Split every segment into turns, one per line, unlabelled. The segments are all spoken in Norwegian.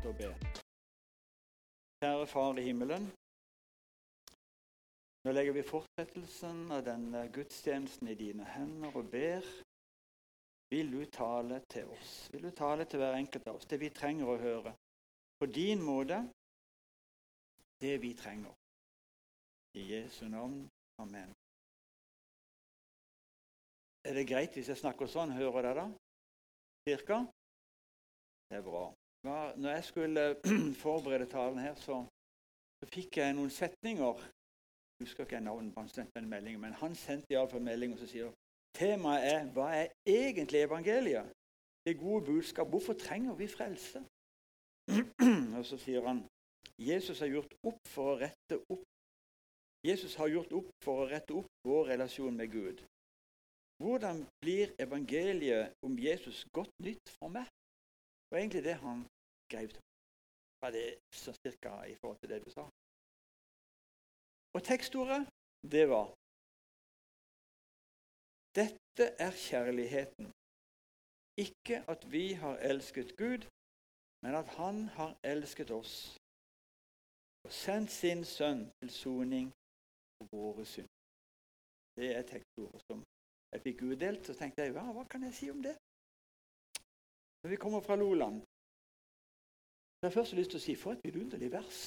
fortsette å be. Kjære Far i himmelen. Nå legger vi fortsettelsen av denne gudstjenesten i dine hender og ber. Vil du tale til oss? Vil du tale til hver enkelt av oss det vi trenger å høre? På din måte, det vi trenger. I Jesu navn. Amen. Er det greit hvis jeg snakker sånn? Hører dere da? Cirka? Det er bra. Når jeg skulle forberede talen her, så, så fikk jeg noen setninger. Jeg husker ikke navnet på han sendte en melding, men han sendte iallfall melding og så sier temaet er hva er egentlig evangeliet? Det gode budskap. Hvorfor trenger vi frelse? og så sier han Jesus har gjort opp for å rette opp Jesus har gjort opp for å rette opp vår relasjon med Gud. Hvordan blir evangeliet om Jesus godt nytt for meg? Det var egentlig det han skrev til meg. Var det så cirka i forhold til det du sa? Og tekstordet, det var Dette er kjærligheten. Ikke at vi har elsket Gud, men at Han har elsket oss og sendt sin sønn til soning for våre synd. Det er tekstordet som jeg fikk utdelt. Så tenkte jeg, hva, hva kan jeg si om det? Når vi kommer fra Loland, så har jeg først lyst til å si for et vidunderlig vers.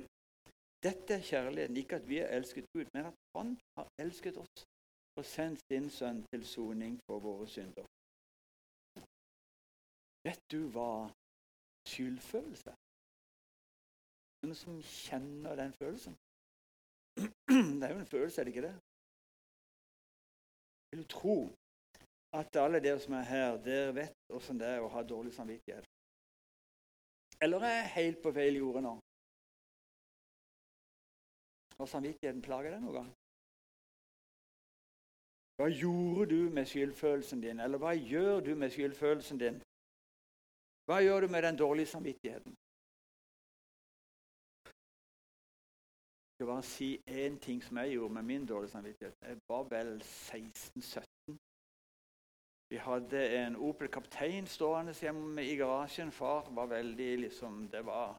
Dette er kjærligheten, ikke at vi har elsket Gud, men at Han har elsket oss og sendt sin sønn til soning for våre synder. Vet du hva skyldfølelse er? Noen som kjenner den følelsen? Det er jo en følelse, er det ikke det? Vil du tro at alle dere som er her, dere vet åssen det er å ha dårlig samvittighet? Eller er jeg helt på feil jorde nå? Har samvittigheten plaga deg noen gang? Hva gjorde du med skyldfølelsen din, eller hva gjør du med skyldfølelsen din? Hva gjør du med den dårlige samvittigheten? Jeg skal bare si én ting som jeg gjorde med min dårlige samvittighet. Jeg var vel 16-17. Vi hadde en Opel Kaptein stående hjemme i garasjen. Far var veldig liksom Det var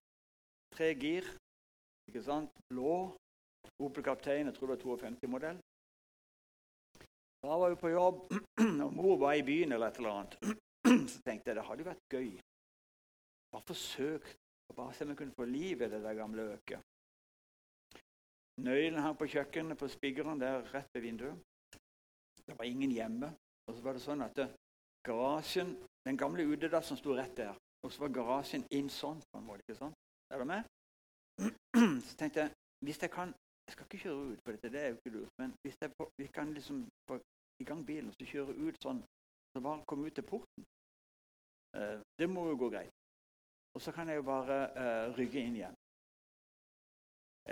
tre gir. ikke sant? Blå Opel Kaptein. Jeg tror det var 52-modell. Da var vi på jobb, og mor var i byen eller et eller annet. Så tenkte jeg det hadde vært gøy. Bare forsøkt bare se om jeg kunne få liv i det der gamle øket. Nøkkelen hang på kjøkkenet på spiggeren der rett ved vinduet. Det var ingen hjemme. Og så var det sånn at det, garasjen, Den gamle utedassen sto rett der. Og så var garasjen inn sånn. på en måte, ikke sånn? Er du med? Så tenkte jeg hvis jeg kan Jeg skal ikke kjøre ut, på dette, det er jo ikke lurt. Men hvis jeg vi kan liksom få i gang bilen og så kjøre ut sånn, så bare komme ut til porten eh, Det må jo gå greit. Og så kan jeg jo bare eh, rygge inn igjen.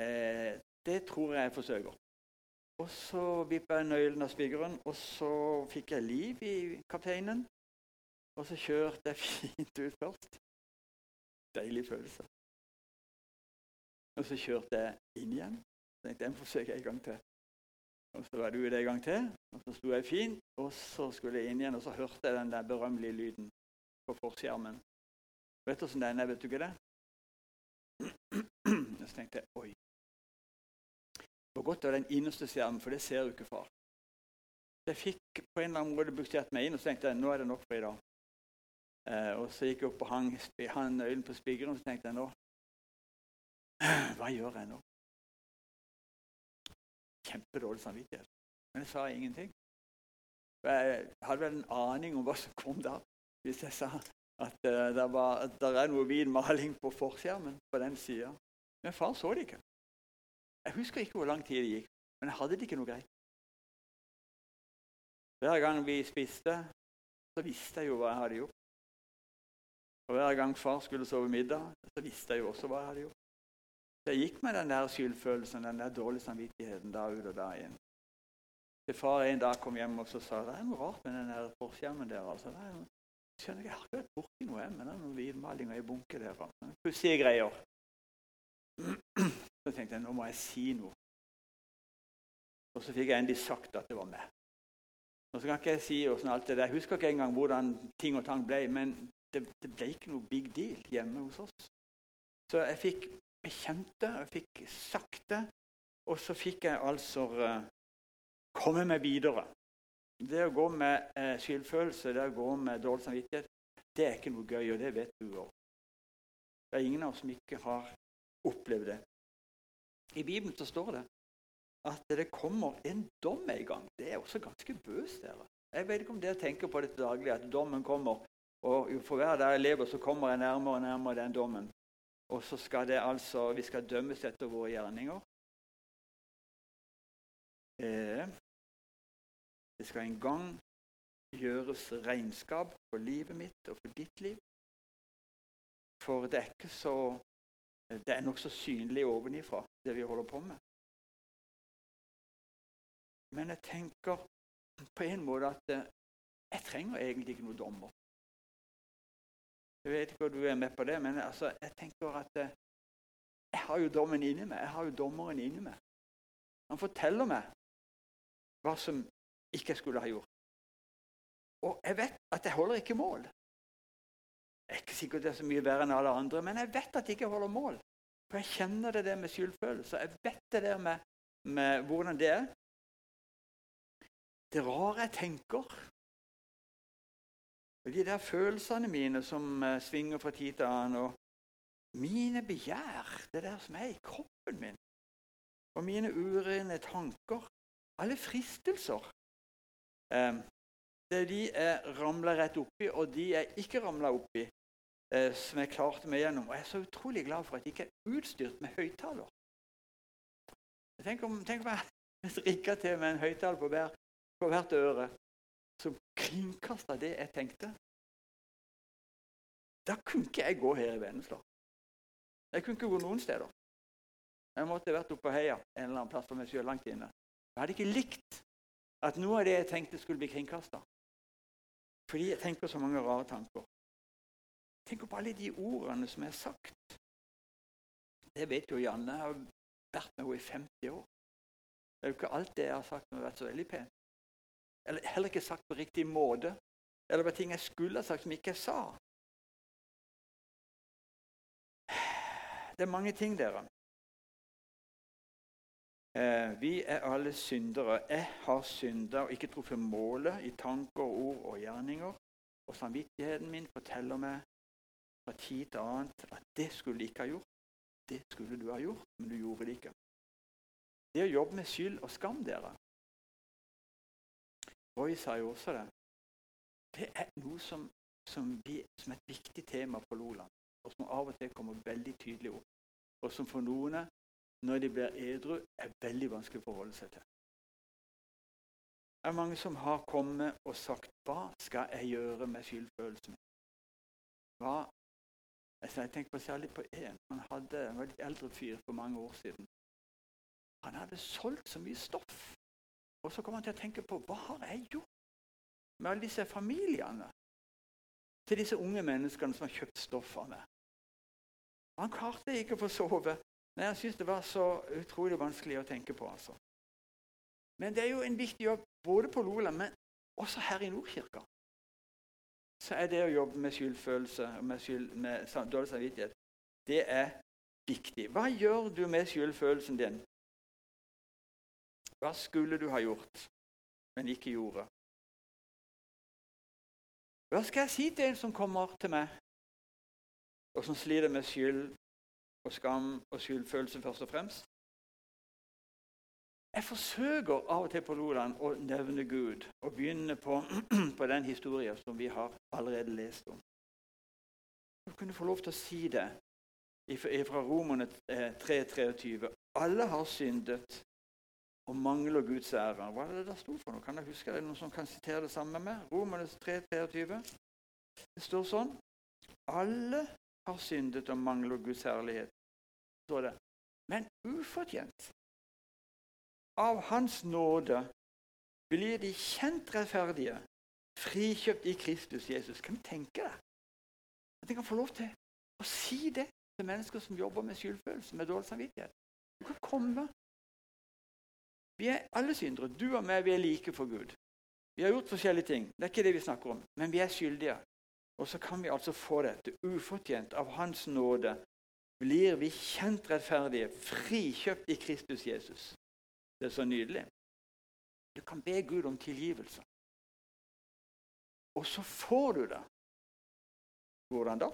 Eh, det tror jeg jeg forsøker. Og så vippa jeg nøkkelen av spikeren, og så fikk jeg liv i kapteinen. Og så kjørte jeg fint ut først. Deilig følelse. Og så kjørte jeg inn igjen. Så tenkte jeg forsøker jeg en gang til. Og så var det ute en gang til, og så sto jeg fint. Og så skulle jeg inn igjen, og så hørte jeg den der berømmelige lyden på forskjermen. Vet du åssen den er, vet du ikke det? Og så tenkte jeg oi, hvor godt av den innerste skjermen, for det ser jo ikke far. Jeg fikk på en eller annen måte buksert meg inn og så tenkte jeg, nå er det nok for i dag. Eh, og så gikk jeg opp og hang, hang nøkkelen på spigeren og så tenkte jeg nå Hva gjør jeg nå? Kjempedårlig samvittighet. Men jeg sa ingenting. Jeg hadde vel en aning om hva som kom da, hvis jeg sa at uh, det, var, at det er noe hvit maling på forskjermen på den sida. Men far så det ikke. Jeg husker ikke hvor lang tid det gikk, men jeg hadde det ikke noe greit. Hver gang vi spiste, så visste jeg jo hva jeg hadde gjort. Og Hver gang far skulle sove middag, så visste jeg jo også hva jeg hadde gjort. Så jeg gikk med den der skyldfølelsen, den der dårlige samvittigheten da ut og da inn. Til far en dag kom hjem og så sa det er noe rart med den der forskjermen der. altså. Det er noe, skjønner Jeg har ikke vært borti noe, men det er noen hvitmalinger i bunke der. Altså. Pussige greier. Så tenkte jeg nå må jeg si noe. Og så fikk jeg endelig sagt at det var meg. Nå skal ikke jeg si hvordan alt det der. Jeg husker ikke engang hvordan ting og tang ble, men det, det, ble ikke noe big deal hjemme hos oss. Så jeg fikk bekjent det, jeg fikk sagt det, og så fikk jeg altså uh, komme meg videre. Det å gå med uh, skyldfølelse, det å gå med dårlig samvittighet, det er ikke noe gøy, og det vet du òg. Det er ingen av oss som ikke har opplevd det. I Bibelen så står det at det kommer en dom en gang. Det er også ganske bøst. Dere. Jeg vet ikke om dere tenker på det til daglig, at dommen kommer. Og for hver dag jeg lever, så kommer jeg nærmere og nærmere den dommen. Og så skal det altså, vi skal dømmes etter våre gjerninger. Eh, det skal en gang gjøres regnskap for livet mitt og for ditt liv. For det er ikke så Det er nokså synlig ovenifra, det vi holder på med. Men jeg tenker på en måte at eh, jeg trenger egentlig ikke noen dommer. Jeg vet ikke om du er med på det, men altså, jeg tenker at eh, jeg har jo dommen inni meg. Jeg har jo dommeren inni meg. Han forteller meg hva som ikke jeg skulle ha gjort. Og jeg vet at jeg holder ikke mål. Jeg er ikke sikkert det er så mye verre enn alle andre, men jeg vet at jeg ikke holder mål. For jeg kjenner det der med skyldfølelse. Jeg vet det der med, med hvordan det er. Det rare jeg tenker og De der følelsene mine som uh, svinger fra tid til annen, og mine begjær, det der som er i kroppen min, og mine urene tanker, alle fristelser um, det De er ramla rett oppi, og de er ikke ramla oppi, uh, som jeg klarte meg gjennom. Og jeg er så utrolig glad for at jeg ikke er utstyrt med høyttaler. Tenk om, tenk om jeg strikka til med en høyttaler på hver på hvert øre som kringkasta det jeg tenkte. Da kunne ikke jeg gå her i Vennesla. Jeg kunne ikke gå noen steder. Jeg måtte vært oppe på heia en eller annen plass for meg sjøl langt inne. Jeg hadde ikke likt at noe av det jeg tenkte, skulle bli kringkasta. Fordi jeg tenker så mange rare tanker. Tenk på alle de ordene som er sagt. Det vet jo Janne. Jeg har vært med henne i 50 år. Det er jo ikke alt det jeg har sagt som har vært så veldig pent. Eller heller ikke sagt på riktig måte. Eller på ting jeg skulle ha sagt, som ikke jeg sa. Det er mange ting, dere. Eh, vi er alle syndere. Jeg har synda og ikke truffet målet i tanker, ord og gjerninger. Og samvittigheten min forteller meg fra tid til annet at det skulle du ikke ha gjort. Det skulle du ha gjort, men du gjorde det ikke. Det å jobbe med skyld og skam, dere, Roy sa jo også det. Det er noe som, som, vi, som er et viktig tema på Loland, og som av og til kommer veldig tydelig opp. Og som for noen, når de blir edru, er veldig vanskelig å forholde seg til. Det er mange som har kommet og sagt 'Hva skal jeg gjøre med skyldfølelsen? Hva? Jeg tenker særlig på én. Han hadde, en veldig eldre fyr for mange år siden. Han hadde solgt så mye stoff og så kom han til å tenke på hva har jeg gjort med alle disse familiene til disse unge menneskene som har kjøpt stoff av meg. Han klarte ikke å få sove. Nei, Jeg syntes det var så utrolig vanskelig å tenke på. altså. Men det er jo en viktig jobb både på Lola, men også her i Nordkirka. Så er det å jobbe med skyldfølelse og med, skyld, med dårlig samvittighet det er viktig. Hva gjør du med skyldfølelsen din hva skulle du ha gjort, men ikke gjorde? Hva skal jeg si til en som kommer til meg, og som sliter med skyld og skam og skyldfølelse først og fremst? Jeg forsøker av og til på Loland å nevne Gud og begynne på, på den historien som vi har allerede lest om. Du kunne få lov til å si det fra Romerne 3.23. Eh, Alle har syndet og mangler Guds ære. Hva er det det sto for noe? Kan jeg huske det? Noen som kan sitere det samme med meg? Romernes 3, 23. Det står sånn Alle har syndet og mangler Guds herlighet. står det. Men ufortjent. Av Hans nåde blir de kjent rettferdige, frikjøpt i Kristus Jesus. Kan du tenke deg at en kan få lov til å si det til mennesker som jobber med skyldfølelse, med dårlig samvittighet? Du kan komme vi er alle syndere. Du og meg, vi er like for Gud. Vi har gjort forskjellige ting. Det er ikke det vi snakker om. Men vi er skyldige. Og så kan vi altså få dette ufortjent av Hans nåde. Blir vi kjent rettferdige, frikjøpt i Kristus Jesus. Det er så nydelig. Du kan be Gud om tilgivelse. Og så får du det. Hvordan da?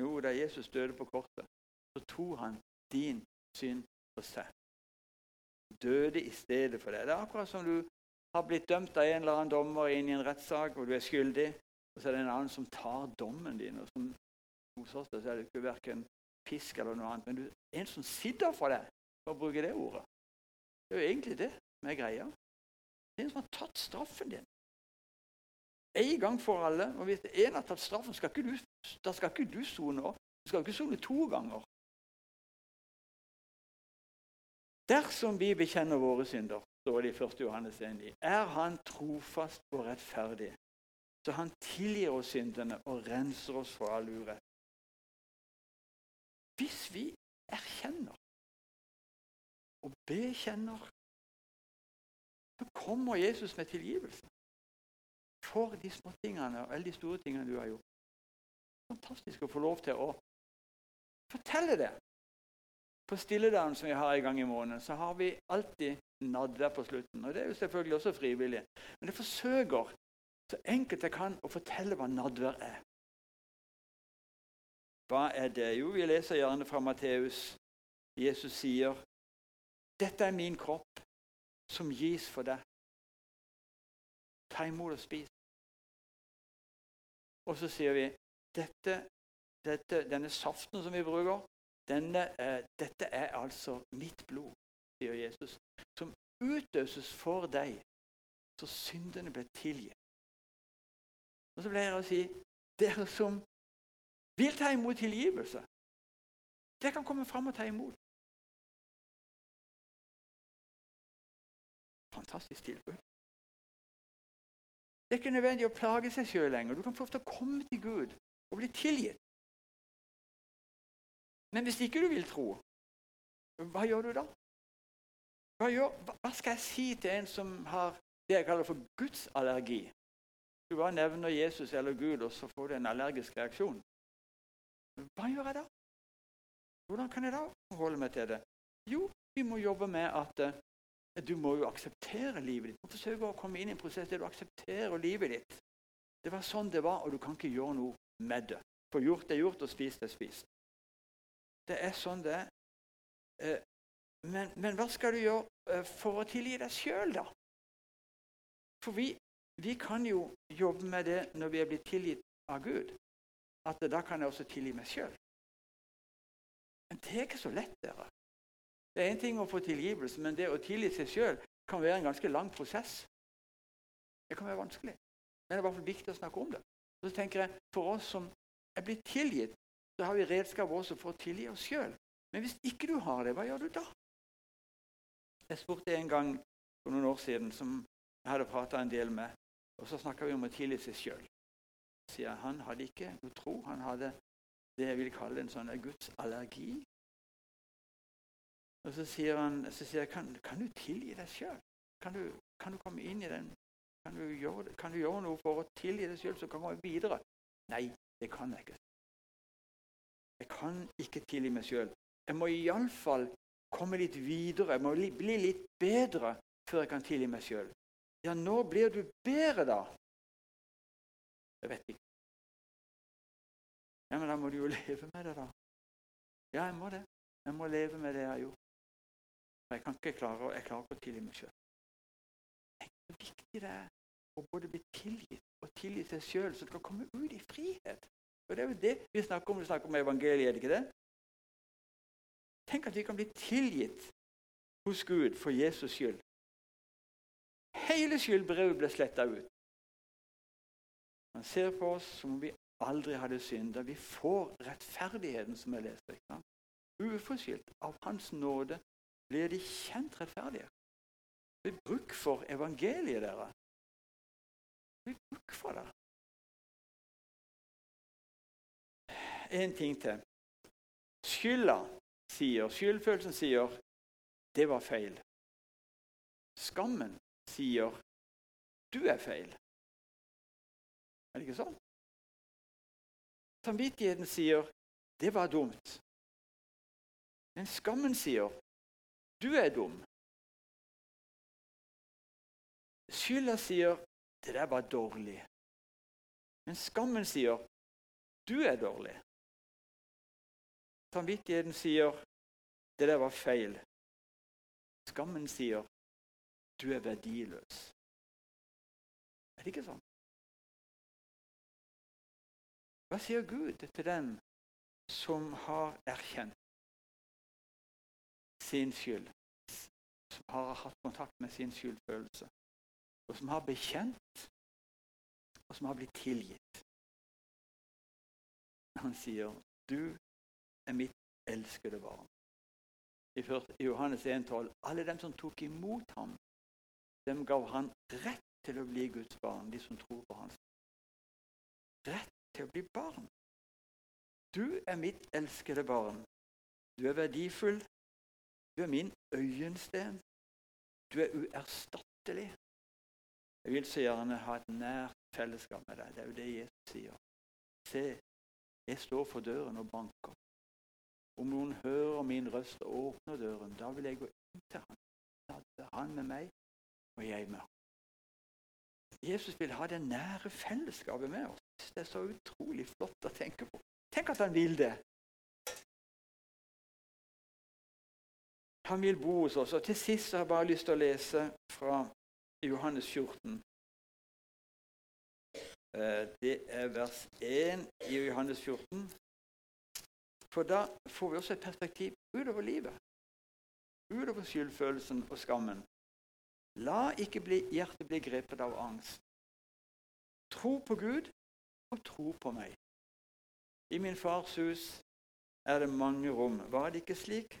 Jo, da Jesus døde på kortet, så tok han din synd på seg. Døde i stedet for deg. Det er akkurat som du har blitt dømt av en eller annen dommer inn i en rettssak, og du er skyldig. Og så er det en annen som tar dommen din. og som Hos oss er det ikke verken pisk eller noe annet, men du, en som sitter for deg, for å bruke det ordet. Det er jo egentlig det som er greia. Det er en som har tatt straffen din. En gang for alle. Og hvis en har tatt straffen, skal ikke du, da skal ikke du sone opp. Du skal ikke sone to ganger. Dersom vi bekjenner våre synder, står det i 1. Johannes 1, er han trofast og rettferdig så han tilgir oss syndene og renser oss fra all urett. Hvis vi erkjenner og bekjenner, så kommer Jesus med tilgivelse for de små tingene og alle de store tingene du har gjort. Fantastisk å få lov til å fortelle det. På stilledagen som vi har en gang i måneden, så har vi alltid nadver på slutten. Og Det er jo selvfølgelig også frivillig. Men det forsøker så enkelt jeg kan å fortelle hva nadvær er. Hva er det? Jo, vi leser gjerne fra Matteus. Jesus sier, 'Dette er min kropp, som gis for deg.' Ta imot og spis. Og så sier vi, dette, dette, 'Denne saften som vi bruker, denne, eh, dette er altså mitt blod', sier Jesus, 'som utøses for deg, så syndene ble tilgitt.' Og så pleier jeg å si dere som vil ta imot tilgivelse, det kan komme fram og ta imot. Fantastisk tilbud. Det er ikke nødvendig å plage seg sjøl lenger. Du kan få lov til å komme til Gud og bli tilgitt. Men hvis ikke du vil tro, hva gjør du da? Hva, gjør, hva skal jeg si til en som har det jeg kaller for Guds allergi? Du bare nevner Jesus eller Gud, og så får du en allergisk reaksjon. Hva gjør jeg da? Hvordan kan jeg da forholde meg til det? Jo, vi må jobbe med at uh, du må jo akseptere livet ditt. Du må forsøke å komme inn i en prosess der du aksepterer livet ditt. Det var sånn det var, og du kan ikke gjøre noe med det. For gjort er gjort, og spist er spist. Det er sånn det. Uh, men, men, hva skal du gjøre uh, for å tilgi deg sjøl, da? For vi vi kan jo jobbe med det når vi er blitt tilgitt av Gud. At da kan jeg også tilgi meg sjøl. Men det er ikke så lett. dere. Det er én ting å få tilgivelse, men det å tilgi seg sjøl kan være en ganske lang prosess. Det kan være vanskelig. Men det er i hvert fall viktig å snakke om det. Så tenker jeg, For oss som er blitt tilgitt, så har vi redskap også for å tilgi oss sjøl. Men hvis ikke du har det, hva gjør du da? Jeg spurte en gang for noen år siden som jeg hadde prata en del med. Og så snakka vi om å tilgi seg sjøl. Han hadde ikke noe tro. Han hadde det jeg vil kalle en sånn Guds allergi. Og så sier han så sier jeg, kan, kan du tilgi deg sjøl? Kan, kan, du komme inn i den? Kan du gjøre, kan du gjøre noe for å tilgi deg sjøl, så kan gå videre? Nei, det kan jeg ikke. Jeg kan ikke tilgi meg sjøl. Jeg må iallfall komme litt videre. Jeg må bli litt bedre før jeg kan tilgi meg sjøl. Ja, nå blir du bedre, da. Jeg vet ikke. Ja, Men da må du jo leve med det, da. Ja, jeg må det. Jeg må leve med det jeg har gjort. Jeg kan ikke klare, jeg klarer ikke å tilgi meg sjøl. Tenk hvor viktig det er å både bli tilgitt og tilgi seg sjøl, så du kan komme ut i frihet. Og Det er jo det vi snakker om vi snakker om evangeliet, er det ikke det? Tenk at vi kan bli tilgitt hos Gud for Jesus skyld. Hele skyldbrevet ble sletta ut. Han ser på oss som om vi aldri hadde synda. Vi får rettferdigheten, som jeg leste. Uforskyldt av Hans nåde blir de kjent rettferdige. Det er bruk for evangeliet, dere. Det er bruk for det. En ting til. Skylda sier, skyldfølelsen sier, det var feil. Skammen sier 'du er feil'. Er det ikke sånn? Samvittigheten sier 'det var dumt'. Men skammen sier 'du er dum'. Skylda sier 'det der var dårlig'. Men skammen sier 'du er dårlig'. Samvittigheten sier 'det der var feil'. Skammen sier 'du er verdiløs'. Er det ikke sånn? Hva sier Gud til den som har erkjent sin skyld, som har hatt kontakt med sin skyldfølelse, og som har bekjent, og som har blitt tilgitt? Han sier, 'Du er mitt elskede barn'. I Johannes 1,12.: Alle dem som tok imot ham, dem gav han rett til å bli Guds barn, de som tror på hans. Rett til å bli barn. Du er mitt elskede barn. Du er verdifull. Du er min øyensten. Du er uerstattelig. Jeg vil så gjerne ha et nært fellesskap med deg. Det er jo det Jesus sier. Se, jeg står for døren og banker. Om noen hører min røst og åpner døren, da vil jeg gå inn til ham. Da er han med meg, og jeg med ham. Jesus vil ha det nære fellesskapet med oss. Det er så utrolig flott å tenke på. Tenk at han vil det. Han vil bo hos oss. Og Til sist har jeg bare lyst til å lese fra Johannes 14. Eh, det er vers 1 i Johannes 14. For da får vi også et perspektiv utover livet. Utover skyldfølelsen og skammen. La ikke bli, hjertet bli grepet av angst. Tro på Gud og tro på meg. I min fars hus er det mange rom. Var det ikke slik,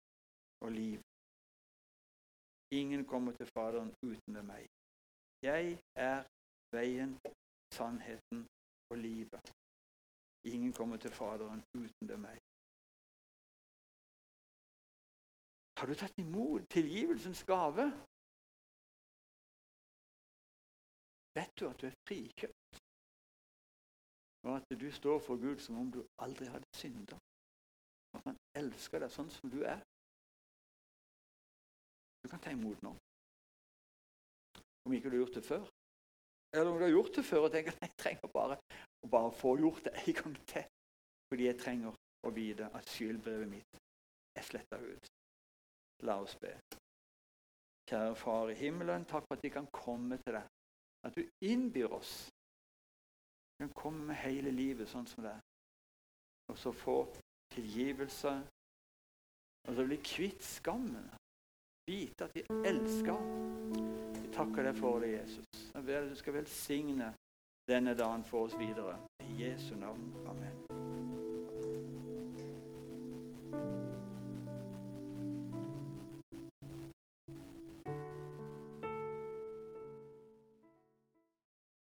og liv.' Ingen kommer til Faderen uten ved meg. Jeg er veien, sannheten og livet. Ingen kommer til Faderen uten ved meg. Har du tatt imot tilgivelsens gave? vet du at du er frikjøpt. Og at du står for Gud som om du aldri hadde synda. At han elsker deg sånn som du er. Du kan ta imot nå. Om ikke du har gjort det før. Eller om du har gjort det før og tenker at jeg trenger bare å bare få gjort det en gang til. Fordi jeg trenger å vite at skyldbrevet mitt er sletta ut. La oss be. Kjære Far i himmelen, takk for at vi kan komme til deg at du innbyr oss. Du kan komme med hele livet sånn som det er. Og så få tilgivelse. Og så bli kvitt skammen. Vite at vi elsker. Vi takker deg for det, Jesus. Jeg du skal velsigne denne dagen for oss videre. I Jesu navn. Amen.